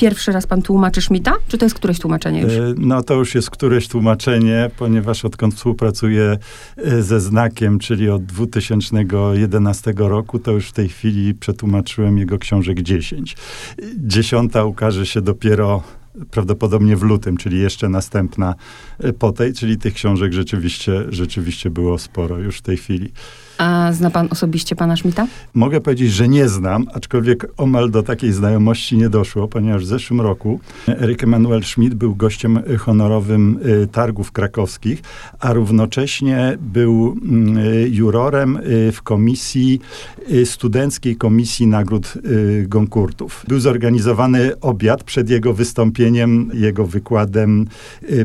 pierwszy raz pan tłumaczy Schmidta, czy to jest któreś tłumaczenie już? E, no to już jest któreś tłumaczenie, ponieważ odkąd współpracuję e, ze Znakiem, czyli od 2011 roku, to już w tej chwili przetłumaczyłem jego książek 10. Dziesiąta ukaże się dopiero prawdopodobnie w lutym, czyli jeszcze następna e, po tej, czyli tych książek rzeczywiście, rzeczywiście było sporo już w tej chwili. A zna pan osobiście pana Schmidta? Mogę powiedzieć, że nie znam, aczkolwiek omal do takiej znajomości nie doszło, ponieważ w zeszłym roku Eryk Emanuel Schmidt był gościem honorowym y, targów krakowskich, a równocześnie był y, jurorem y, w komisji, studenckiej komisji nagród Gonkurtów. Był zorganizowany obiad przed jego wystąpieniem, jego wykładem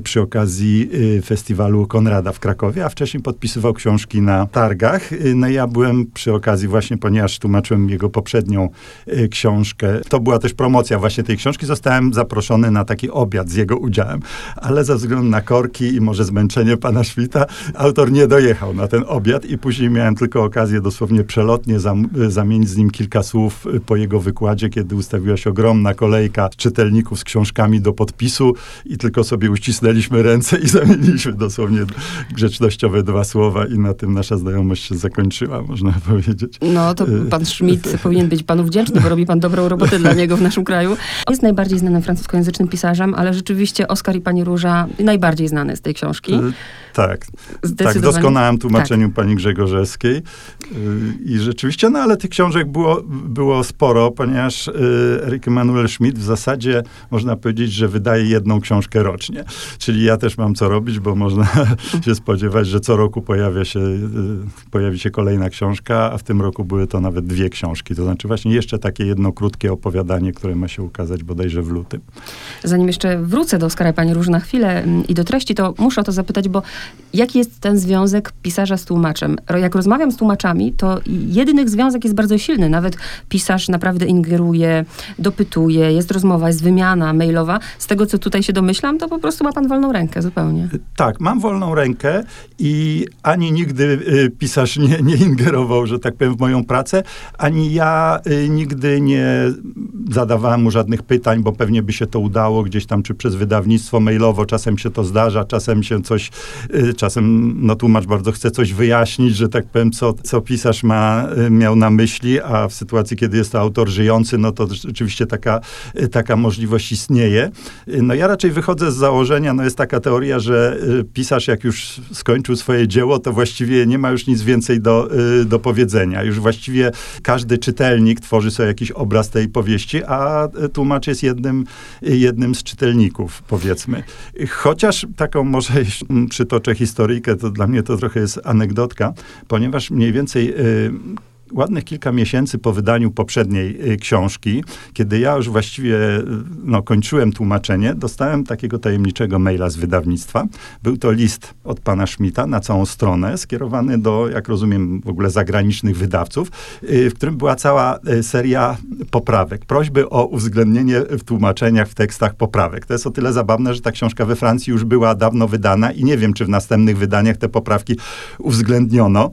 przy okazji festiwalu Konrada w Krakowie, a wcześniej podpisywał książki na targach. No ja byłem przy okazji właśnie, ponieważ tłumaczyłem jego poprzednią y, książkę. To była też promocja właśnie tej książki. Zostałem zaproszony na taki obiad z jego udziałem, ale ze względu na korki i może zmęczenie pana Szwita, autor nie dojechał na ten obiad i później miałem tylko okazję dosłownie przelotnie zam zamienić z nim kilka słów y, po jego wykładzie, kiedy ustawiła się ogromna kolejka czytelników z książkami do podpisu i tylko sobie uścisnęliśmy ręce i zamieniliśmy dosłownie grzecznościowe dwa słowa i na tym nasza znajomość się zakończyła zakończyła, można powiedzieć. No to y, pan Schmidt powinien być panu wdzięczny, bo robi pan dobrą robotę dla niego w naszym kraju. Jest najbardziej znanym francuskojęzycznym pisarzem, ale rzeczywiście Oskar i pani Róża najbardziej znane z tej książki. Y, tak, tak w doskonałym tłumaczeniu tak. pani Grzegorzewskiej. Y, I rzeczywiście, no ale tych książek było, było sporo, ponieważ Erik Emanuel Schmidt w zasadzie można powiedzieć, że wydaje jedną książkę rocznie. Czyli ja też mam co robić, bo można się spodziewać, że co roku pojawia się, pojawi się kolejna książka, a w tym roku były to nawet dwie książki. To znaczy właśnie jeszcze takie jedno krótkie opowiadanie, które ma się ukazać bodajże w lutym. Zanim jeszcze wrócę do Oskara Pani Róż na chwilę mm, i do treści, to muszę o to zapytać, bo jaki jest ten związek pisarza z tłumaczem? Jak rozmawiam z tłumaczami, to jedynych związek jest bardzo silny. Nawet pisarz naprawdę ingeruje, dopytuje, jest rozmowa, jest wymiana mailowa. Z tego, co tutaj się domyślam, to po prostu ma pan wolną rękę zupełnie. Tak, mam wolną rękę i ani nigdy y, pisarz nie, nie ingerował, że tak powiem, w moją pracę, ani ja y, nigdy nie zadawałem mu żadnych pytań, bo pewnie by się to udało gdzieś tam, czy przez wydawnictwo mailowo, czasem się to zdarza, czasem się coś, y, czasem no tłumacz bardzo chce coś wyjaśnić, że tak powiem, co, co pisarz ma, y, miał na myśli, a w sytuacji, kiedy jest to autor żyjący, no to rzeczywiście taka, taka możliwość istnieje. No ja raczej wychodzę z założenia, no jest taka teoria, że pisarz jak już skończył swoje dzieło, to właściwie nie ma już nic więcej do, y, do powiedzenia. Już właściwie każdy czytelnik tworzy sobie jakiś obraz tej powieści, a y, tłumacz jest jednym, jednym z czytelników, powiedzmy. Chociaż taką może przytoczę historyjkę, to dla mnie to trochę jest anegdotka, ponieważ mniej więcej y, ładnych kilka miesięcy po wydaniu poprzedniej y, książki, kiedy ja już właściwie y, no, kończyłem tłumaczenie, dostałem takiego tajemniczego maila z wydawnictwa. Był to list od pana Schmidta na całą stronę, skierowany do, jak rozumiem, w ogóle zagranicznych wydawców, y, w którym była cała seria poprawek. Prośby o uwzględnienie w tłumaczeniach, w tekstach poprawek. To jest o tyle zabawne, że ta książka we Francji już była dawno wydana i nie wiem, czy w następnych wydaniach te poprawki uwzględniono.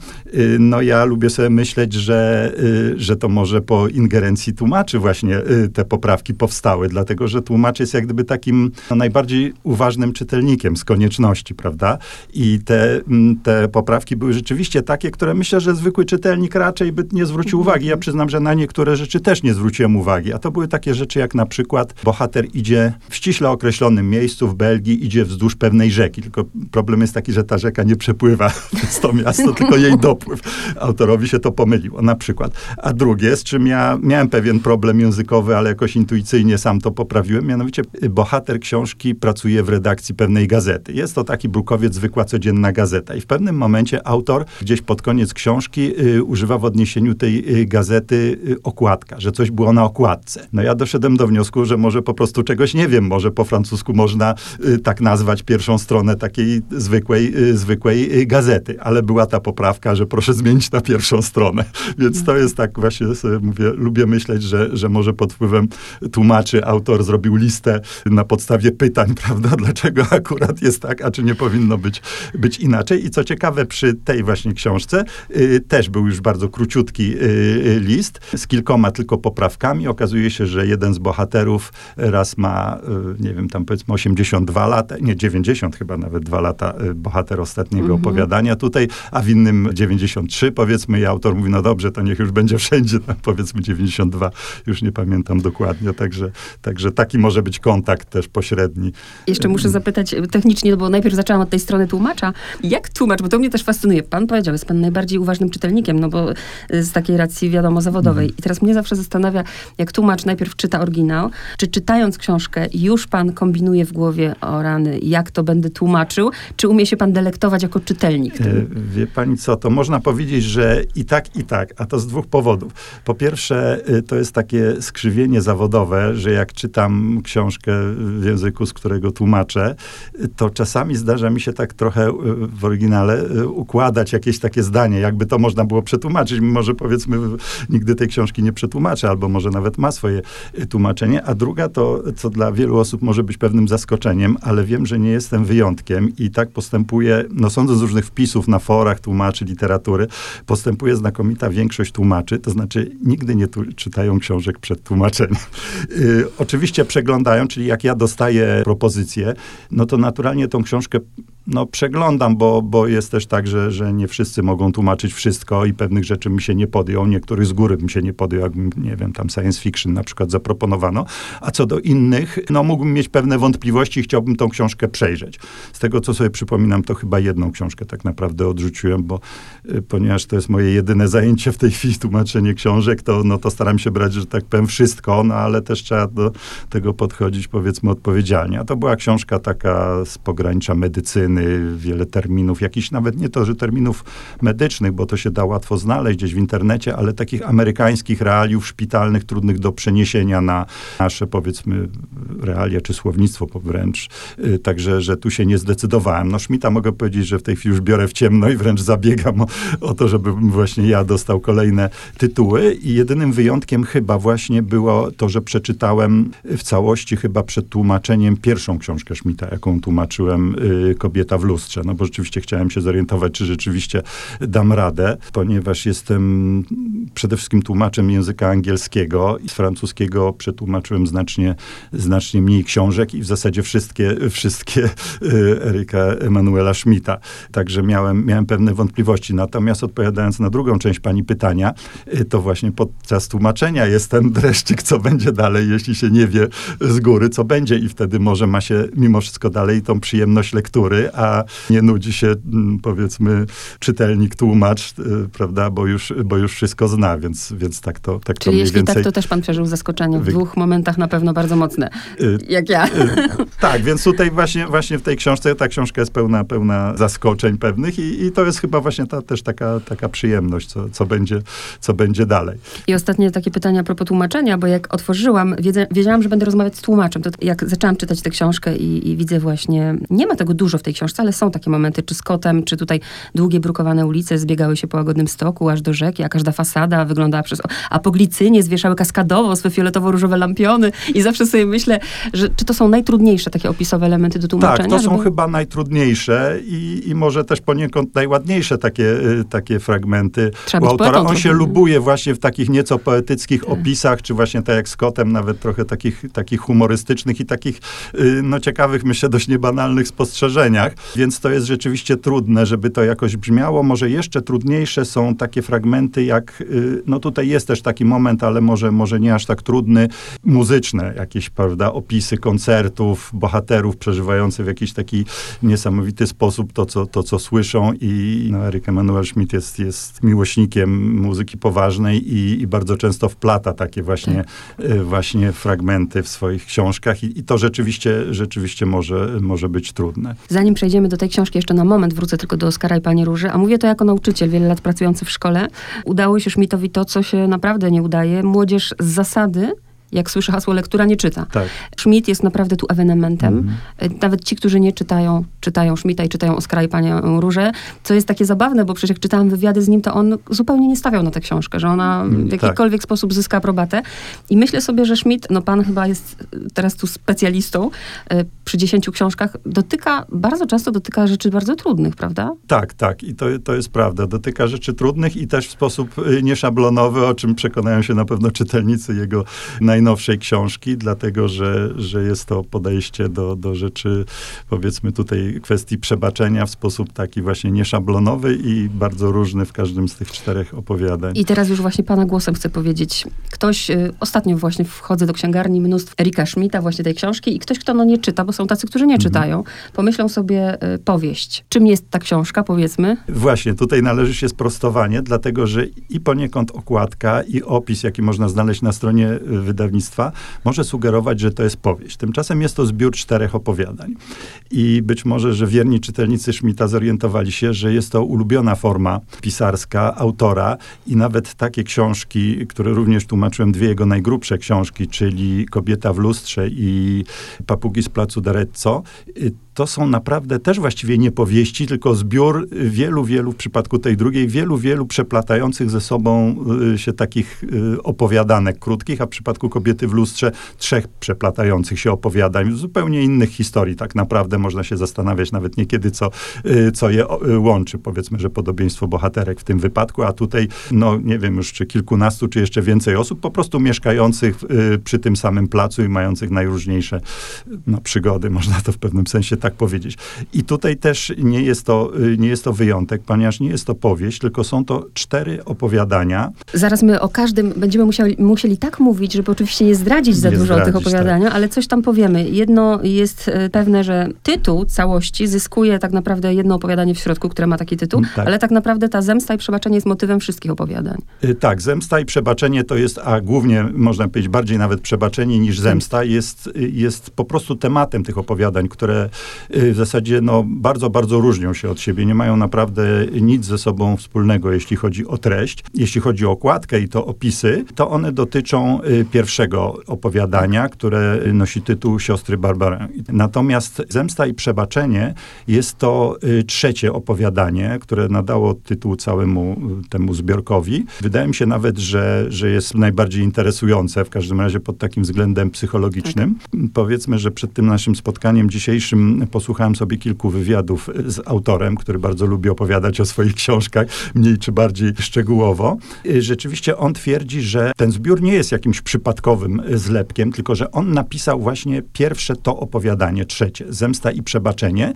No ja lubię sobie myśleć, że, y, że to może po ingerencji tłumaczy właśnie y, te poprawki powstały, dlatego że tłumacz jest jak gdyby takim no, najbardziej uważnym czytelnikiem z konieczności, prawda? I te, mm, te poprawki były rzeczywiście takie, które myślę, że zwykły czytelnik raczej by nie zwrócił mhm. uwagi. Ja przyznam, że na niektóre rzeczy też nie zwróciłem uwagi, a to były takie rzeczy jak na przykład bohater idzie w ściśle określonym miejscu w Belgii, idzie wzdłuż pewnej rzeki, tylko problem jest taki, że ta rzeka nie przepływa przez to miasto, tylko jej dopływ. Autorowi się to na przykład. A drugie, z czym ja miałem pewien problem językowy, ale jakoś intuicyjnie sam to poprawiłem, mianowicie bohater książki pracuje w redakcji pewnej gazety. Jest to taki brukowiec, zwykła codzienna gazeta. I w pewnym momencie autor gdzieś pod koniec książki y, używa w odniesieniu tej y, gazety y, okładka, że coś było na okładce. No ja doszedłem do wniosku, że może po prostu czegoś nie wiem, może po francusku można y, tak nazwać pierwszą stronę takiej zwykłej, y, zwykłej y, gazety, ale była ta poprawka, że proszę zmienić na pierwszą stronę. Więc to jest tak właśnie, sobie mówię, lubię myśleć, że, że może pod wpływem tłumaczy autor zrobił listę na podstawie pytań, prawda, dlaczego akurat jest tak, a czy nie powinno być, być inaczej. I co ciekawe, przy tej właśnie książce y, też był już bardzo króciutki y, list z kilkoma tylko poprawkami. Okazuje się, że jeden z bohaterów raz ma, y, nie wiem, tam powiedzmy 82 lata, nie 90 chyba nawet dwa lata, y, bohater ostatniego mhm. opowiadania tutaj, a w innym 93 powiedzmy i autor mówi, no dobrze, to niech już będzie wszędzie, tam powiedzmy 92, już nie pamiętam dokładnie, także, także taki może być kontakt też pośredni. Jeszcze muszę zapytać technicznie, no bo najpierw zaczęłam od tej strony tłumacza. Jak tłumacz, bo to mnie też fascynuje. Pan powiedział, jest pan najbardziej uważnym czytelnikiem, no bo z takiej racji wiadomo zawodowej. Mhm. I teraz mnie zawsze zastanawia, jak tłumacz najpierw czyta oryginał, czy czytając książkę już pan kombinuje w głowie, o rany, jak to będę tłumaczył, czy umie się pan delektować jako czytelnik? E, wie pani co, to można powiedzieć, że i tak, i tak, a to z dwóch powodów. Po pierwsze, e, to jest takie skrzywienie zawodowe, że jak czytam książkę w języku, z którego tłumaczę, to czasami zdarza mi się tak trochę e, w oryginale układać jakieś takie zdanie, jakby to można było przetłumaczyć, mimo że powiedzmy nigdy tej książki nie przetłumaczę, albo może nawet ma swoje tłumaczenie. A druga to, co dla wielu osób może być pewnym zaskoczeniem, ale wiem, że nie jestem wyjątkiem i tak postępuje, no sądząc z różnych wpisów na forach tłumaczy literatury, postępuje znakomita większość tłumaczy, to znaczy nigdy nie tu, czytają książek przed tłumaczeniem. Yy, oczywiście przeglądają, czyli jak ja dostaję propozycję, no to naturalnie tą książkę no, przeglądam, bo, bo jest też tak, że, że nie wszyscy mogą tłumaczyć wszystko i pewnych rzeczy mi się nie podjął, niektórych z góry bym się nie podjął, jakbym, nie wiem, tam science fiction na przykład zaproponowano, a co do innych, no mógłbym mieć pewne wątpliwości i chciałbym tą książkę przejrzeć. Z tego, co sobie przypominam, to chyba jedną książkę tak naprawdę odrzuciłem, bo y, ponieważ to jest moje jedyne zajęcie w tej chwili, tłumaczenie książek, to, no, to staram się brać, że tak powiem, wszystko, no ale też trzeba do tego podchodzić, powiedzmy, odpowiedzialnie. A to była książka taka z pogranicza medycyny, wiele terminów, jakichś nawet nie to, że terminów medycznych, bo to się da łatwo znaleźć gdzieś w internecie, ale takich amerykańskich realiów szpitalnych, trudnych do przeniesienia na nasze, powiedzmy, realia czy słownictwo wręcz. Y, także, że tu się nie zdecydowałem. No Szmita mogę powiedzieć, że w tej chwili już biorę w ciemno i wręcz zabiegam o, o to, żeby właśnie ja dostał kolejne tytuły i jedynym wyjątkiem chyba właśnie było to, że przeczytałem w całości chyba przed tłumaczeniem pierwszą książkę Szmita, jaką tłumaczyłem y, Kobieta w lustrze. No bo rzeczywiście chciałem się zorientować, czy rzeczywiście dam radę, ponieważ jestem przede wszystkim tłumaczem języka angielskiego i z francuskiego przetłumaczyłem znacznie, znacznie mniej książek i w zasadzie wszystkie, wszystkie y, Eryka Emanuela Schmidta. Także miałem, miałem pewne wątpliwości. Natomiast odpowiadając na drugą część pani pytania, y, to właśnie podczas tłumaczenia jest ten dreszczyk, co będzie dalej, jeśli się nie wie z góry, co będzie i wtedy może ma się mimo wszystko dalej tą przyjemność lektury, a nie nudzi się mm, powiedzmy czytelnik, tłumacz, y, prawda, bo już, bo już wszystko zna, więc, więc tak to tak Czyli to jeśli więcej... tak, to też pan przeżył zaskoczenie w dwóch momentach na pewno bardzo mocne, jak ja. tak, więc tutaj właśnie, właśnie w tej książce, ta książka jest pełna, pełna zaskoczeń pewnych i, i to jest chyba właśnie ta, też taka, taka przyjemność, co, co, będzie, co będzie dalej. I ostatnie takie pytanie a propos tłumaczenia, bo jak otworzyłam, wiedziałam, że będę rozmawiać z tłumaczem, to jak zaczęłam czytać tę książkę i, i widzę właśnie, nie ma tego dużo w tej książce, ale są takie momenty, czy z kotem, czy tutaj długie brukowane ulice zbiegały się po łagodnym stoku, aż do rzeki, a każda fasada wyglądała przez... A po glicynie zwieszały kaskadowo swe fioletowo-różowe lampiony i zawsze sobie myślę, że czy to są najtrudniejsze takie opisowe elementy do tłumaczenia? Tak, to są żeby... chyba najtrudniejsze i, i może też poniekąd najładniejsze takie, y, takie fragmenty Trzeba autora. On się trochę. lubuje właśnie w takich nieco poetyckich opisach, czy właśnie tak jak z Kotem, nawet trochę takich, takich humorystycznych i takich y, no ciekawych, myślę, dość niebanalnych spostrzeżeniach. Więc to jest rzeczywiście trudne, żeby to jakoś brzmiało. Może jeszcze trudniejsze są takie fragmenty, jak, y, no tutaj jest też taki moment, ale może, może nie aż tak trudny, muzyczne jakieś, prawda, opisy koncertów, bohaterów przeżywających w jakiś taki niesamowity sposób to, co, to, co słyszą i no, Erik Emanuel Schmidt jest, jest miłośnikiem muzyki poważnej i, i bardzo często wplata takie właśnie, y, właśnie fragmenty w swoich książkach i, i to rzeczywiście, rzeczywiście może, może być trudne. Zanim przejdziemy do tej książki, jeszcze na moment wrócę tylko do Oskara i Pani Róży, a mówię to jako nauczyciel, wiele lat pracujący w szkole. Udało się Schmidtowi to, co się naprawdę nie udaje. Młodzież z zasady jak słyszy hasło lektura, nie czyta. Tak. Schmidt jest naprawdę tu ewenementem. Mhm. Nawet ci, którzy nie czytają, czytają Schmidta i czytają Oskara i Panią Różę, co jest takie zabawne, bo przecież jak czytałam wywiady z nim, to on zupełnie nie stawiał na tę książkę, że ona w tak. jakikolwiek tak. sposób zyska aprobatę. I myślę sobie, że Schmidt, no pan chyba jest teraz tu specjalistą e, przy dziesięciu książkach, dotyka, bardzo często dotyka rzeczy bardzo trudnych, prawda? Tak, tak. I to, to jest prawda. Dotyka rzeczy trudnych i też w sposób y, nieszablonowy, o czym przekonają się na pewno czytelnicy jego najnowszej książki, dlatego, że, że jest to podejście do, do rzeczy, powiedzmy tutaj kwestii przebaczenia w sposób taki właśnie nieszablonowy i bardzo różny w każdym z tych czterech opowiadań. I teraz już właśnie pana głosem chcę powiedzieć. Ktoś, y, ostatnio właśnie wchodzę do księgarni mnóstw Erika Schmidta, właśnie tej książki i ktoś, kto no nie czyta, bo są tacy, którzy nie mhm. czytają, pomyślą sobie y, powieść. Czym jest ta książka, powiedzmy? Właśnie, tutaj należy się sprostowanie, dlatego, że i poniekąd okładka, i opis, jaki można znaleźć na stronie y, może sugerować, że to jest powieść. Tymczasem jest to zbiór czterech opowiadań. I być może, że wierni czytelnicy Schmidta zorientowali się, że jest to ulubiona forma pisarska autora i nawet takie książki, które również tłumaczyłem, dwie jego najgrubsze książki, czyli Kobieta w lustrze i Papugi z placu D'Arezzo, to są naprawdę też właściwie nie powieści, tylko zbiór wielu, wielu, w przypadku tej drugiej, wielu, wielu przeplatających ze sobą y, się takich y, opowiadanek krótkich, a w przypadku Kobiety w lustrze trzech przeplatających się opowiadań, zupełnie innych historii. Tak naprawdę można się zastanawiać nawet niekiedy, co, y, co je łączy. Powiedzmy, że podobieństwo bohaterek w tym wypadku, a tutaj, no nie wiem już, czy kilkunastu, czy jeszcze więcej osób, po prostu mieszkających przy tym samym placu i mających najróżniejsze no, przygody, można to w pewnym sensie tak powiedzieć. I tutaj też nie jest to, y, nie jest to wyjątek, ponieważ nie jest to powieść, tylko są to cztery opowiadania. Zaraz my o każdym będziemy musieli, musieli tak mówić, żeby oczywiście nie zdradzić za nie dużo zdradzić, o tych opowiadaniach, tak. ale coś tam powiemy. Jedno jest y, pewne, że tytuł całości zyskuje tak naprawdę jedno opowiadanie w środku, które ma taki tytuł, tak. ale tak naprawdę ta zemsta i przebaczenie jest motywem wszystkich opowiadań. Y, tak, zemsta i przebaczenie to jest, a głównie można powiedzieć bardziej nawet przebaczenie niż zemsta, jest, jest po prostu tematem tych opowiadań, które w zasadzie no, bardzo, bardzo różnią się od siebie. Nie mają naprawdę nic ze sobą wspólnego, jeśli chodzi o treść. Jeśli chodzi o okładkę i to opisy, to one dotyczą y, pierwszego opowiadania, które nosi tytuł Siostry Barbara. Natomiast Zemsta i Przebaczenie jest to y, trzecie opowiadanie, które nadało tytuł całemu temu zbiorkowi. Wydaje mi się nawet, że, że jest najbardziej interesujące, w każdym razie pod takim względem psychologicznym. Tak. Powiedzmy, że przed tym naszym spotkaniem dzisiejszym posłuchałem sobie kilku wywiadów z autorem, który bardzo lubi opowiadać o swoich książkach, mniej czy bardziej szczegółowo. Rzeczywiście on twierdzi, że ten zbiór nie jest jakimś przypadkowym zlepkiem, tylko że on napisał właśnie pierwsze to opowiadanie, trzecie, Zemsta i Przebaczenie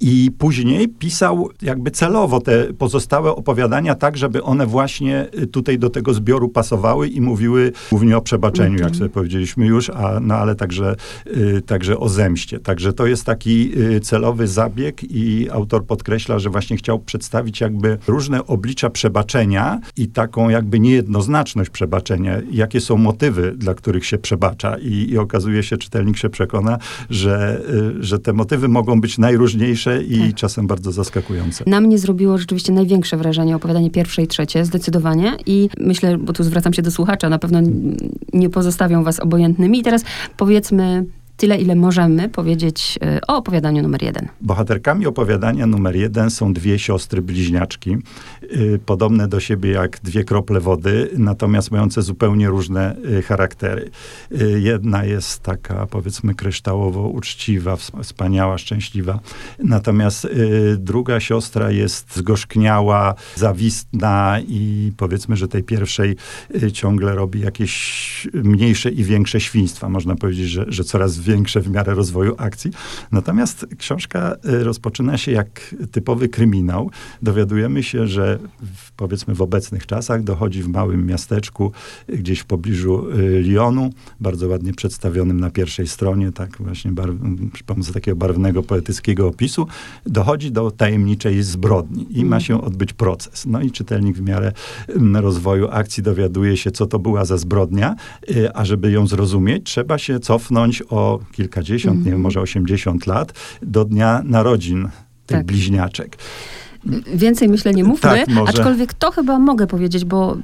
i później pisał jakby celowo te pozostałe opowiadania tak, żeby one właśnie tutaj do tego zbioru pasowały i mówiły głównie o przebaczeniu, jak sobie powiedzieliśmy już, a, no ale także, y, także o zemście. Także to jest taki Y, celowy zabieg i autor podkreśla, że właśnie chciał przedstawić jakby różne oblicza przebaczenia i taką jakby niejednoznaczność przebaczenia, jakie są motywy, dla których się przebacza i, i okazuje się, czytelnik się przekona, że, y, że te motywy mogą być najróżniejsze i tak. czasem bardzo zaskakujące. Na mnie zrobiło rzeczywiście największe wrażenie opowiadanie pierwsze i trzecie, zdecydowanie i myślę, bo tu zwracam się do słuchacza, na pewno nie pozostawią was obojętnymi i teraz powiedzmy tyle, ile możemy powiedzieć y, o opowiadaniu numer jeden. Bohaterkami opowiadania numer jeden są dwie siostry bliźniaczki, y, podobne do siebie jak dwie krople wody, natomiast mające zupełnie różne y, charaktery. Jedna jest taka, powiedzmy, kryształowo uczciwa, wspaniała, szczęśliwa, natomiast druga siostra jest zgorzkniała, zawistna i powiedzmy, że tej pierwszej ciągle robi jakieś mniejsze i większe świństwa. Można powiedzieć, że, że coraz więcej większe w miarę rozwoju akcji. Natomiast książka y, rozpoczyna się jak typowy kryminał. Dowiadujemy się, że w, powiedzmy w obecnych czasach dochodzi w małym miasteczku, y, gdzieś w pobliżu y, Lyonu, bardzo ładnie przedstawionym na pierwszej stronie, tak właśnie barw, przy pomocy takiego barwnego, poetyckiego opisu, dochodzi do tajemniczej zbrodni i ma się odbyć proces. No i czytelnik w miarę rozwoju akcji dowiaduje się, co to była za zbrodnia, a żeby ją zrozumieć, trzeba się cofnąć o kilkadziesiąt, mm. nie wiem, mhm. może osiemdziesiąt lat, do dnia narodzin tych tak. bliźniaczek. Więcej myślę nie mówmy, tak, aczkolwiek to chyba mogę powiedzieć, bo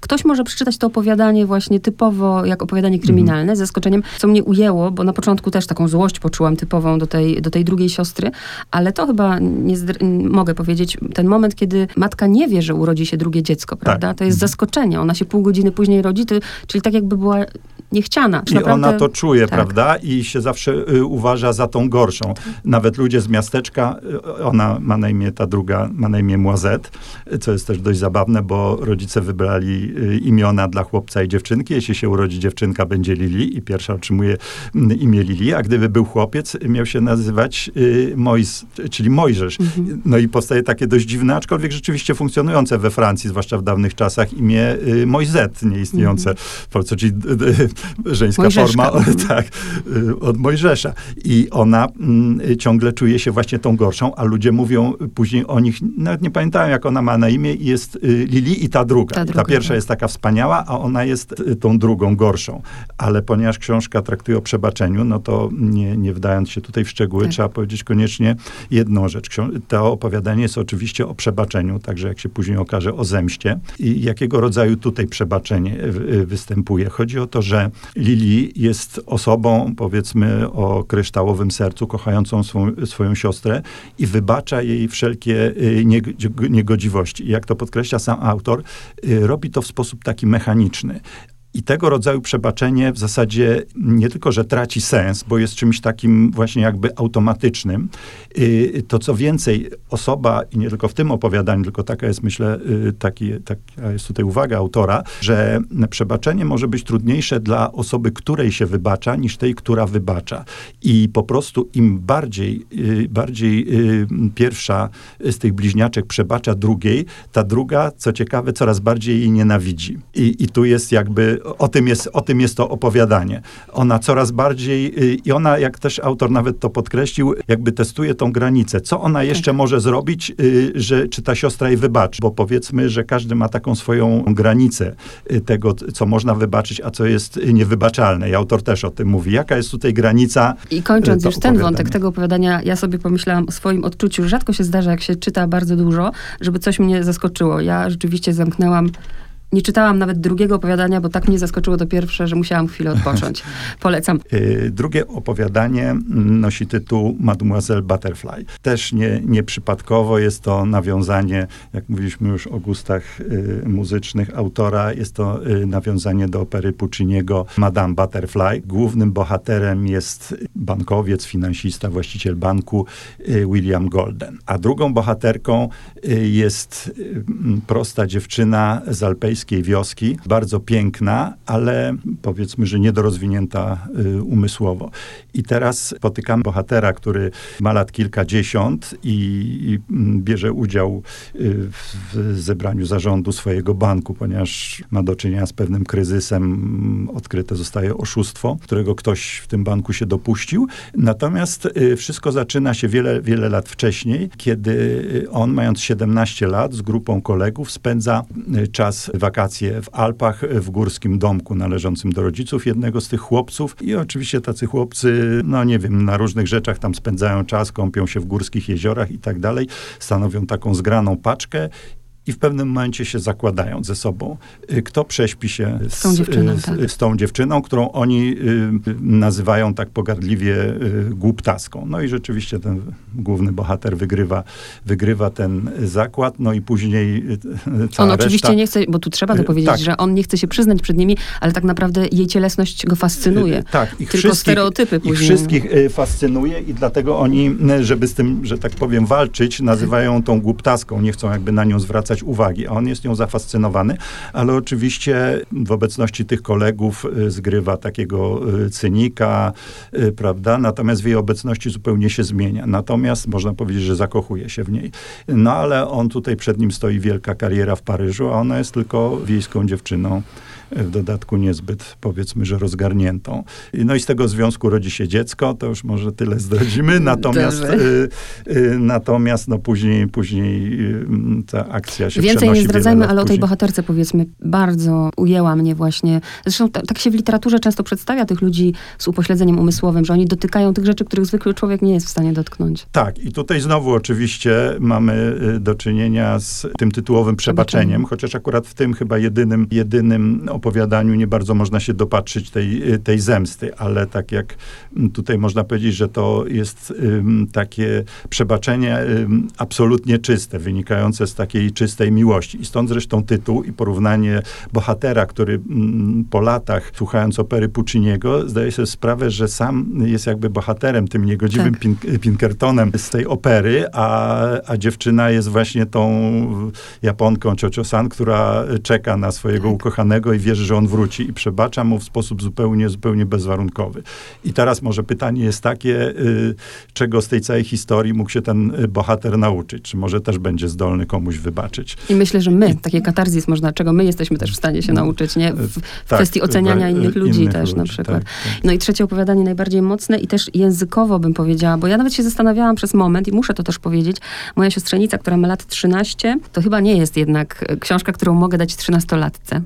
ktoś może przeczytać to opowiadanie właśnie typowo jak opowiadanie kryminalne, mhm. zaskoczeniem, co mnie ujęło, bo na początku też taką złość poczułam typową do tej, do tej drugiej siostry, ale to chyba, nie mogę powiedzieć, ten moment, kiedy matka nie wie, że urodzi się drugie dziecko, prawda? Tak. To jest mhm. zaskoczenie. Ona się pół godziny później rodzi, to, czyli tak jakby była niechciana. I naprawdę... ona to czuje, tak. prawda? I się zawsze y, uważa za tą gorszą. Nawet ludzie z miasteczka, y, ona ma na imię, ta druga ma na imię Młazet, co jest też dość zabawne, bo rodzice wybrali y, imiona dla chłopca i dziewczynki. Jeśli się urodzi dziewczynka, będzie Lili i pierwsza otrzymuje mm, imię Lili, a gdyby był chłopiec, miał się nazywać y, Mois, czyli Mojżesz. Mhm. No i powstaje takie dość dziwne, aczkolwiek rzeczywiście funkcjonujące we Francji, zwłaszcza w dawnych czasach, imię y, Mojzet, nieistniejące mhm. w Polsce, czyli żeńska Mojżeszka. forma tak, y, od Mojżesza. I ona y, ciągle czuje się właśnie tą gorszą, a ludzie mówią później o nich, nawet nie pamiętają, jak ona ma na imię, jest y, Lili i ta druga. Ta, druga, ta pierwsza tak. jest taka wspaniała, a ona jest y, tą drugą gorszą. Ale ponieważ książka traktuje o przebaczeniu, no to nie, nie wdając się tutaj w szczegóły, tak. trzeba powiedzieć koniecznie jedną rzecz. To opowiadanie jest oczywiście o przebaczeniu, także jak się później okaże o zemście. I jakiego rodzaju tutaj przebaczenie występuje? Chodzi o to, że Lili jest osobą, powiedzmy, o kryształowym sercu, kochającą swą, swoją siostrę i wybacza jej wszelkie y, niegodziwości. Jak to podkreśla sam autor, y, robi to w sposób taki mechaniczny. I tego rodzaju przebaczenie w zasadzie nie tylko, że traci sens, bo jest czymś takim właśnie jakby automatycznym. Y, to co więcej, osoba, i nie tylko w tym opowiadaniu, tylko taka jest, myślę, y, taki, taka jest tutaj uwaga autora, że przebaczenie może być trudniejsze dla osoby, której się wybacza, niż tej, która wybacza. I po prostu im bardziej, y, bardziej pierwsza z tych bliźniaczek przebacza drugiej, ta druga, co ciekawe, coraz bardziej jej nienawidzi. I, i tu jest jakby o tym jest, o tym jest to opowiadanie. Ona coraz bardziej, y, i ona, jak też autor nawet to podkreślił, jakby testuje tą granicę. Co ona tak. jeszcze tak. może zrobić, y, że, czy ta siostra jej wybaczy? Bo powiedzmy, że każdy ma taką swoją granicę y, tego, co można wybaczyć, a co jest niewybaczalne. I autor też o tym mówi. Jaka jest tutaj granica? I kończąc już ten wątek tego opowiadania, ja sobie pomyślałam o swoim odczuciu. Rzadko się zdarza, jak się czyta bardzo dużo, żeby coś mnie zaskoczyło. Ja rzeczywiście zamknęłam nie czytałam nawet drugiego opowiadania, bo tak mnie zaskoczyło to pierwsze, że musiałam chwilę odpocząć. Polecam. Y, drugie opowiadanie nosi tytuł Mademoiselle Butterfly. Też nie, nieprzypadkowo jest to nawiązanie, jak mówiliśmy już o gustach y, muzycznych autora, jest to y, nawiązanie do opery Pucciniego Madame Butterfly. Głównym bohaterem jest bankowiec, finansista, właściciel banku William Golden. A drugą bohaterką jest prosta dziewczyna z alpejskiej wioski, bardzo piękna, ale powiedzmy, że niedorozwinięta y, umysłowo. I teraz spotykam bohatera, który ma lat kilkadziesiąt i, i mm, bierze udział y, w zebraniu zarządu swojego banku, ponieważ ma do czynienia z pewnym kryzysem. Mm, odkryte zostaje oszustwo, którego ktoś w tym banku się dopuścił. Natomiast y, wszystko zaczyna się wiele, wiele lat wcześniej, kiedy on, mając 17 lat, z grupą kolegów spędza czas wakacyjny wakacje w Alpach, w górskim domku należącym do rodziców jednego z tych chłopców. I oczywiście tacy chłopcy, no nie wiem, na różnych rzeczach tam spędzają czas, kąpią się w górskich jeziorach i tak dalej. Stanowią taką zgraną paczkę i w pewnym momencie się zakładają ze sobą, y, kto prześpi się z, tą, dziewczyną, z, tak. z tą dziewczyną, którą oni y, nazywają tak pogardliwie y, głuptaską. No i rzeczywiście ten główny bohater wygrywa, wygrywa ten zakład, no i później On oczywiście nie chce, bo tu trzeba to powiedzieć, tak. że on nie chce się przyznać przed nimi, ale tak naprawdę jej cielesność go fascynuje. Tak. Ich Tylko stereotypy później. Ich wszystkich fascynuje i dlatego oni, żeby z tym, że tak powiem, walczyć, nazywają tą głuptaską, nie chcą jakby na nią zwracać zwracać uwagi. On jest nią zafascynowany, ale oczywiście w obecności tych kolegów y, zgrywa takiego y, cynika, y, prawda? Natomiast w jej obecności zupełnie się zmienia. Natomiast można powiedzieć, że zakochuje się w niej. No ale on tutaj przed nim stoi wielka kariera w Paryżu, a ona jest tylko wiejską dziewczyną w dodatku niezbyt, powiedzmy, że rozgarniętą. No i z tego związku rodzi się dziecko, to już może tyle zdradzimy, natomiast, y, y, natomiast no później, później y, ta akcja się Więcej nie zdradzajmy, ale o tej bohaterce powiedzmy bardzo ujęła mnie właśnie. Zresztą ta, tak się w literaturze często przedstawia tych ludzi z upośledzeniem umysłowym, że oni dotykają tych rzeczy, których zwykły człowiek nie jest w stanie dotknąć. Tak, i tutaj znowu oczywiście mamy y, do czynienia z tym tytułowym przebaczeniem, Przebaczeniem. chociaż akurat w tym chyba jedynym, jedynym opowiadaniu nie bardzo można się dopatrzyć tej, y, tej zemsty, ale tak jak mm, tutaj można powiedzieć, że to jest takie przebaczenie absolutnie czyste, wynikające z takiej czystej miłości. I stąd zresztą tytuł i porównanie bohatera, który mm, po latach, słuchając opery Pucciniego, zdaje sobie sprawę, że sam jest jakby bohaterem, tym niegodziwym Tak. Pink- Pinkertonem z tej opery, a, a dziewczyna jest właśnie tą Japonką Ciocio-san, która czeka na swojego Tak. ukochanego i wierzy, że on wróci i przebacza mu w sposób zupełnie, zupełnie bezwarunkowy. I teraz może pytanie jest takie, y, czego z tej całej historii mógł się ten y, bohater nauczyć? Czy może też będzie zdolny komuś wybaczyć? I myślę, że my, takie katarzis można, czego my jesteśmy też w stanie się nauczyć, nie? W, w Tak, kwestii oceniania we- innych ludzi innych też na ludzi, przykład. tak, tak. No i trzecie opowiadanie najbardziej mocne i też językowo bym powiedziała, bo ja nawet się zastanawiałam przez moment i muszę to też powiedzieć. Moja siostrzenica, która ma lat 13, to chyba nie jest jednak książka, którą mogę dać 13-latce.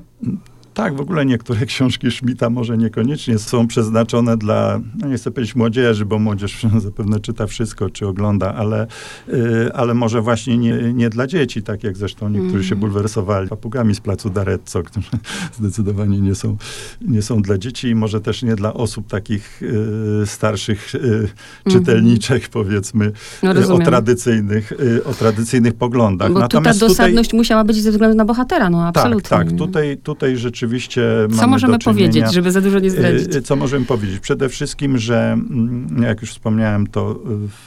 Tak, w ogóle niektóre książki Schmidta może niekoniecznie są przeznaczone dla, no nie chcę powiedzieć młodzieży, bo młodzież zapewne czyta wszystko, czy ogląda, ale, y, ale może właśnie nie, nie dla dzieci, tak jak zresztą niektórzy się bulwersowali papugami z placu D'Arezzo, którzy zdecydowanie nie są, nie są dla dzieci i może też nie dla osób takich y, starszych y, czytelniczek, powiedzmy, No, y, o rozumiem. tradycyjnych, y, o tradycyjnych poglądach. Bo tu ta dosadność musiała być ze względu na bohatera, no absolutnie. Tak, tak. Tutaj, tutaj rzeczywiście Co mamy możemy do czynienia- powiedzieć, żeby za dużo nie zdradzić? Y, Co możemy powiedzieć? Przede wszystkim, że mm, jak już wspomniałem, to y,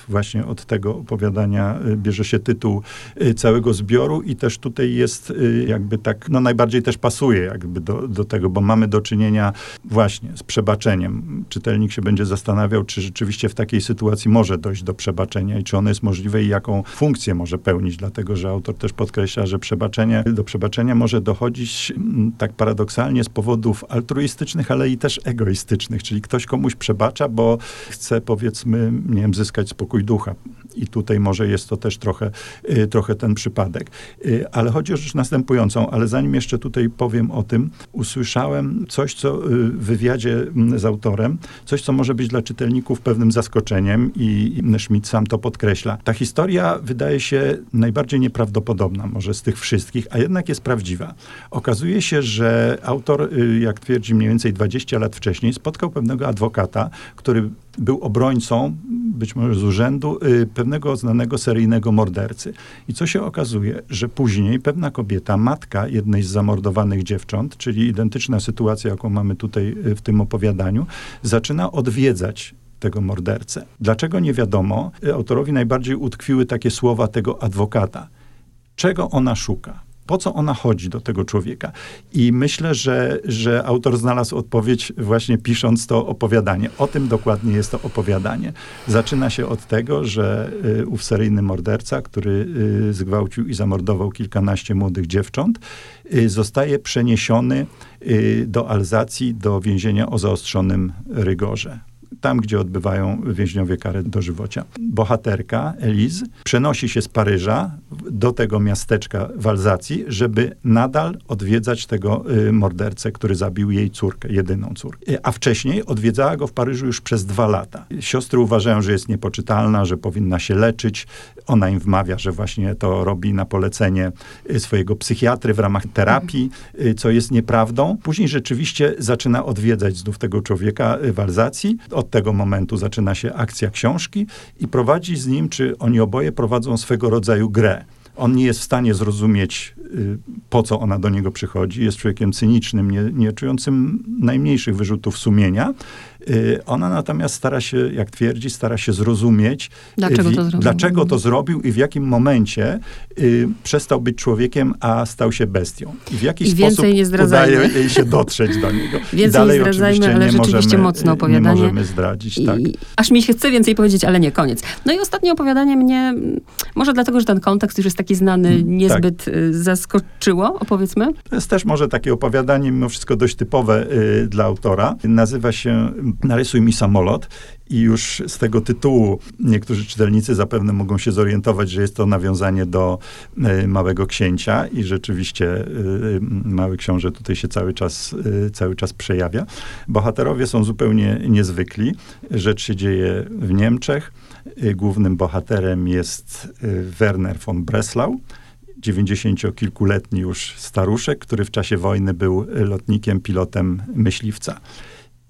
właśnie od tego opowiadania y, bierze się tytuł y, całego zbioru i też tutaj jest y, jakby tak, no najbardziej też pasuje jakby do, do tego, bo mamy do czynienia właśnie z przebaczeniem. Czytelnik się będzie zastanawiał, czy rzeczywiście w takiej sytuacji może dojść do przebaczenia i czy ono jest możliwe i jaką funkcję może pełnić, dlatego że autor też podkreśla, że przebaczenie, do przebaczenia może dochodzić mm, tak paradoksalnie z powodów altruistycznych, ale i też egoistycznych, czyli ktoś komuś przebacza, bo chce powiedzmy, nie wiem, zyskać spokój ducha. I tutaj może jest to też trochę, y, trochę ten przypadek. Y, ale chodzi o rzecz następującą, ale zanim jeszcze tutaj powiem o tym, usłyszałem coś, co y, w wywiadzie mm, z autorem, coś, co może być dla czytelników pewnym zaskoczeniem i, i Schmidt sam to podkreśla. Ta historia wydaje się najbardziej nieprawdopodobna, może z tych wszystkich, a jednak jest prawdziwa. Okazuje się, że autor, y, jak twierdzi mniej więcej 20 lat wcześniej, spotkał pewnego adwokata, który był obrońcą, być może z urzędu, y, pewnego znanego seryjnego mordercy. I co się okazuje, że później pewna kobieta, matka jednej z zamordowanych dziewcząt, czyli identyczna sytuacja, jaką mamy tutaj y, w tym opowiadaniu, zaczyna odwiedzać tego mordercę. Dlaczego nie wiadomo? Autorowi najbardziej utkwiły takie słowa tego adwokata. Czego ona szuka? Po co ona chodzi do tego człowieka? I myślę, że, że autor znalazł odpowiedź właśnie pisząc to opowiadanie. O tym dokładnie jest to opowiadanie. Zaczyna się od tego, że y, ów seryjny morderca, który y, zgwałcił i zamordował kilkanaście młodych dziewcząt, y, zostaje przeniesiony y, do Alzacji, do więzienia o zaostrzonym rygorze tam, gdzie odbywają więźniowie karę dożywocia. Bohaterka, Eliz, przenosi się z Paryża do tego miasteczka w Alzacji, żeby nadal odwiedzać tego y, mordercę, który zabił jej córkę, jedyną córkę. Y, A wcześniej odwiedzała go w Paryżu już przez dwa lata. Siostry uważają, że jest niepoczytalna, że powinna się leczyć. Ona im wmawia, że właśnie to robi na polecenie y, swojego psychiatry w ramach terapii, co jest nieprawdą. Później rzeczywiście zaczyna odwiedzać znów tego człowieka w Alzacji. Od tego momentu zaczyna się akcja książki i prowadzi z nim, czy oni oboje prowadzą swego rodzaju grę. On nie jest w stanie zrozumieć, po co ona do niego przychodzi. Jest człowiekiem cynicznym, nie, nie czującym najmniejszych wyrzutów sumienia. Y, ona natomiast stara się, jak twierdzi, stara się zrozumieć, dlaczego, to, zrobił? dlaczego to zrobił i w jakim momencie y, przestał być człowiekiem, a stał się bestią. I w jaki I sposób udaje jej się dotrzeć do niego. Więcej I dalej nie zdradzajmy, ale nie rzeczywiście możemy, mocne opowiadanie. Nie możemy zdradzić, I, tak. Aż mi się chce więcej powiedzieć, ale nie, koniec. No i ostatnie opowiadanie mnie, może dlatego, że ten kontekst już jest taki znany, Mm, niezbyt tak. Zaskoczyło, opowiedzmy. To jest też może takie opowiadanie, mimo wszystko dość typowe y, dla autora. Nazywa się Narysuj mi samolot. I już z tego tytułu niektórzy czytelnicy zapewne mogą się zorientować, że jest to nawiązanie do y, Małego Księcia i rzeczywiście y, Mały Książę tutaj się cały czas, y, cały czas przejawia. Bohaterowie są zupełnie niezwykli. Rzecz się dzieje w Niemczech. Głównym bohaterem jest Werner von Breslau, dziewięćdziesięciokilkuletni już staruszek, który w czasie wojny był lotnikiem, pilotem myśliwca.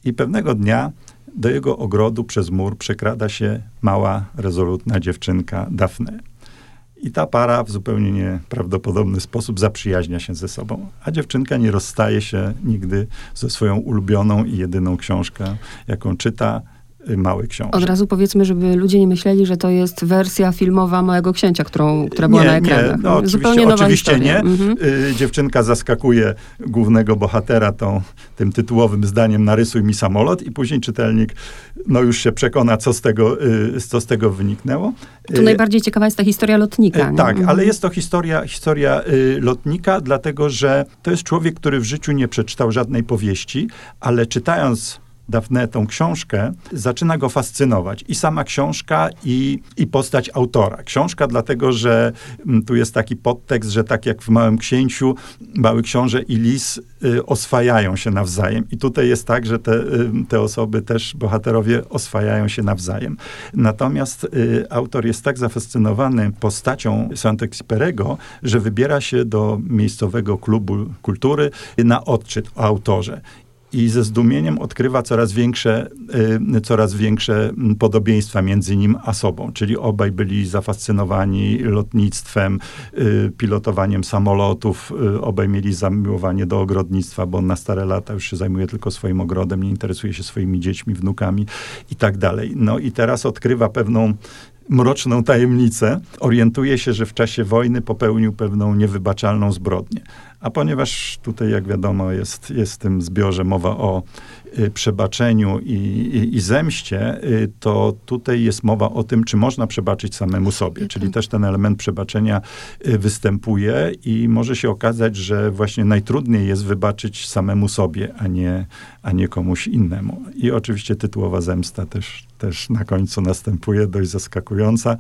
I pewnego dnia do jego ogrodu przez mur przekrada się mała, rezolutna dziewczynka Daphne. I ta para w zupełnie nieprawdopodobny sposób zaprzyjaźnia się ze sobą. A dziewczynka nie rozstaje się nigdy ze swoją ulubioną i jedyną książką, jaką czyta, Mały Książę. Od razu powiedzmy, żeby ludzie nie myśleli, że to jest wersja filmowa Małego Księcia, którą, która była nie, na ekranach. Nie, no, Zupełnie oczywiście historia. nie. Mhm. Y, dziewczynka zaskakuje głównego bohatera tą, tym tytułowym zdaniem narysuj mi samolot i później czytelnik no, już się przekona, co z tego, y, co z tego wyniknęło. Tu najbardziej ciekawa jest ta historia lotnika. Nie? Tak, Mhm. ale jest to historia, historia y, lotnika, dlatego że to jest człowiek, który w życiu nie przeczytał żadnej powieści, ale czytając Dafne tą książkę, zaczyna go fascynować. I sama książka, i, i postać autora. Książka dlatego, że m, tu jest taki podtekst, że tak jak w Małym Księciu, Mały Książę i Lis y, oswajają się nawzajem. I tutaj jest tak, że te, y, te osoby też, bohaterowie, oswajają się nawzajem. Natomiast y, autor jest tak zafascynowany postacią Saint-Exupéry'ego, że wybiera się do miejscowego klubu kultury na odczyt o autorze i ze zdumieniem odkrywa coraz większe, y, coraz większe podobieństwa między nim a sobą. Czyli obaj byli zafascynowani lotnictwem, y, pilotowaniem samolotów, y, obaj mieli zamiłowanie do ogrodnictwa, bo on na stare lata już się zajmuje tylko swoim ogrodem, nie interesuje się swoimi dziećmi, wnukami i tak dalej. No i teraz odkrywa pewną mroczną tajemnicę, orientuje się, że w czasie wojny popełnił pewną niewybaczalną zbrodnię. A ponieważ tutaj, jak wiadomo, jest, jest w tym zbiorze mowa o y, przebaczeniu i, i, i zemście, y, to tutaj jest mowa o tym, czy można przebaczyć samemu sobie. Czyli też ten element przebaczenia y, występuje i może się okazać, że właśnie najtrudniej jest wybaczyć samemu sobie, a nie, a nie komuś innemu. I oczywiście tytułowa zemsta też, też na końcu następuje, dość zaskakująca.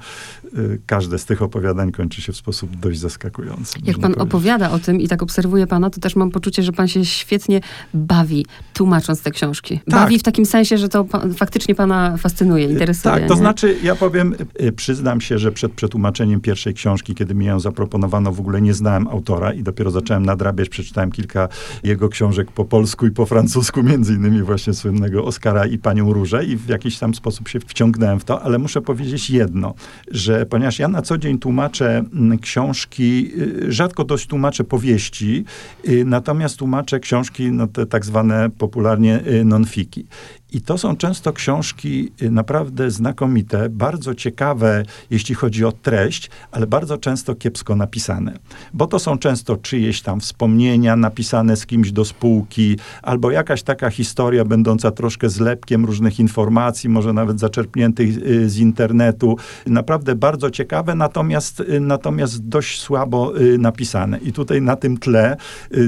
Y, Każde z tych opowiadań kończy się w sposób dość zaskakujący. Jak pan powiedzieć. opowiada o tym i tak obserwuję pana, to też mam poczucie, że pan się świetnie bawi, tłumacząc te książki. Tak. Bawi w takim sensie, że to pan, faktycznie pana fascynuje, interesuje. Tak, to nie? znaczy, ja powiem, y, przyznam się, że przed przetłumaczeniem pierwszej książki, kiedy mi ją zaproponowano, w ogóle nie znałem autora i dopiero zacząłem nadrabiać, przeczytałem kilka jego książek po polsku i po francusku, między innymi właśnie słynnego Oskara i Panią Różę i w jakiś tam sposób się wciągnąłem w to, ale muszę powiedzieć jedno, że ponieważ ja na co dzień tłumaczę mm, książki, y, rzadko dość tłumaczę powieści, y, natomiast tłumaczę książki, no te tak zwane popularnie y, non-fiki. I to są często książki y, naprawdę znakomite, bardzo ciekawe, jeśli chodzi o treść, ale bardzo często kiepsko napisane. Bo to są często czyjeś tam wspomnienia napisane z kimś do spółki, albo jakaś taka historia będąca troszkę zlepkiem różnych informacji, może nawet zaczerpniętych y, z internetu. Naprawdę bardzo ciekawe, natomiast, y, natomiast dość słabo napisane. I tutaj na tym tle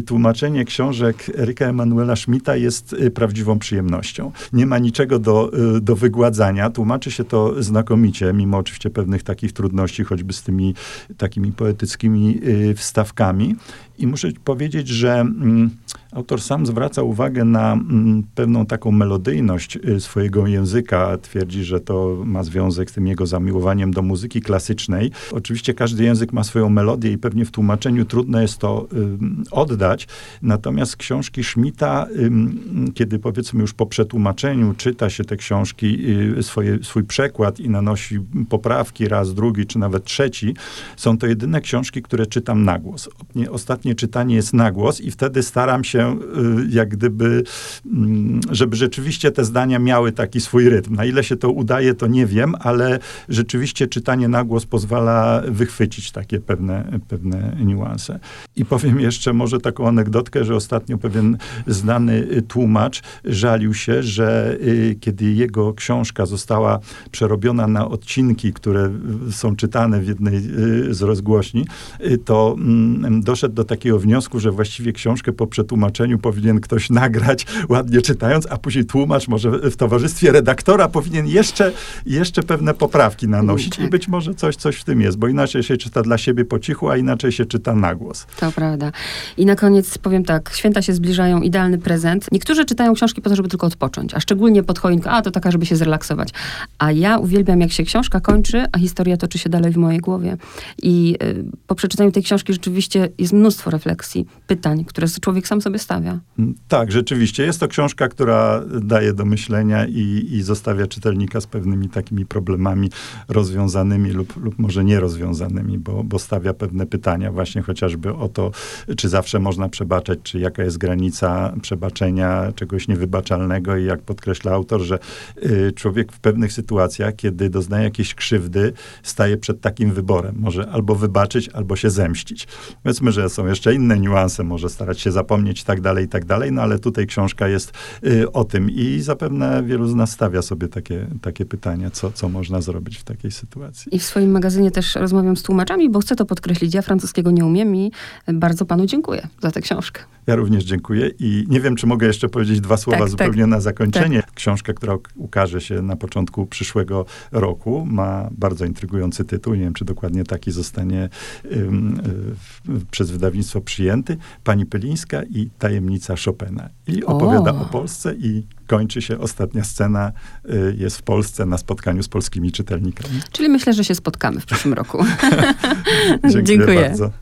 tłumaczenie książek Eryka Emanuela Schmidta jest prawdziwą przyjemnością nie ma niczego do, y, do wygładzania. Tłumaczy się to znakomicie, mimo oczywiście pewnych takich trudności, choćby z tymi takimi poetyckimi y, wstawkami. I muszę powiedzieć, że mm, autor sam zwraca uwagę na mm, pewną taką melodyjność y, swojego języka. Twierdzi, że to ma związek z tym jego zamiłowaniem do muzyki klasycznej. Oczywiście każdy język ma swoją melodię i pewnie w tłumaczeniu trudno jest to oddać. Natomiast książki Schmidta, kiedy powiedzmy już po przetłumaczeniu czyta się te książki, y, swoje, swój przekład i nanosi poprawki raz, drugi czy nawet trzeci, są to jedyne książki, które czytam na głos. Nie- Ostatnie czytanie jest na głos i wtedy staram staram się jak gdyby, mm, żeby rzeczywiście te zdania miały taki swój rytm. Na ile się to udaje, to nie wiem, ale rzeczywiście czytanie na głos pozwala wychwycić takie pewne, pewne niuanse. I powiem jeszcze może taką anegdotkę, że ostatnio pewien znany tłumacz żalił się, że kiedy jego książka została przerobiona na odcinki, które są czytane w jednej z rozgłośni, to mm, doszedł do takiego wniosku, że właściwie książkę po powinien ktoś nagrać, ładnie czytając, a później tłumacz może w towarzystwie redaktora powinien jeszcze, jeszcze pewne poprawki nanosić. Tak. I być może coś, coś w tym jest, bo inaczej się czyta dla siebie po cichu, a inaczej się czyta na głos. To prawda. I na koniec powiem tak, święta się zbliżają, idealny prezent. Niektórzy czytają książki po to, żeby tylko odpocząć, a szczególnie pod choinkę, a to taka, żeby się zrelaksować. A ja uwielbiam, jak się książka kończy, a historia toczy się dalej w mojej głowie. I y, po przeczytaniu tej książki rzeczywiście jest mnóstwo refleksji, pytań, które człowiek sam sobie stawia. Tak, rzeczywiście. Jest to książka, która daje do myślenia i, i zostawia czytelnika z pewnymi takimi problemami rozwiązanymi lub, lub może nierozwiązanymi, bo, bo stawia pewne pytania właśnie chociażby o to, czy zawsze można przebaczać, czy jaka jest granica przebaczenia czegoś niewybaczalnego i jak podkreśla autor, że y, człowiek w pewnych sytuacjach, kiedy doznaje jakiejś krzywdy, staje przed takim wyborem. Może albo wybaczyć, albo się zemścić. Powiedzmy, że są jeszcze inne niuanse, może starać się zapomnieć i tak dalej, i tak dalej, no ale tutaj książka jest y, o tym i zapewne wielu z nas stawia sobie takie, takie pytania, co, co można zrobić w takiej sytuacji. I w swoim magazynie też rozmawiam z tłumaczami, bo chcę to podkreślić. Ja francuskiego nie umiem i bardzo panu dziękuję za tę książkę. Ja również dziękuję i nie wiem, czy mogę jeszcze powiedzieć dwa słowa tak, zupełnie tak, na zakończenie. Tak. Książka, która ukaże się na początku przyszłego roku, ma bardzo intrygujący tytuł. Nie wiem, czy dokładnie taki zostanie um, y, przez wydawnictwo przyjęty. Pani Pylińska i Tajemnica Chopina. I opowiada o, o Polsce i kończy się ostatnia scena, y, jest w Polsce na spotkaniu z polskimi czytelnikami. Czyli myślę, że się spotkamy w przyszłym roku. Dziękuję, Dziękuję. bardzo.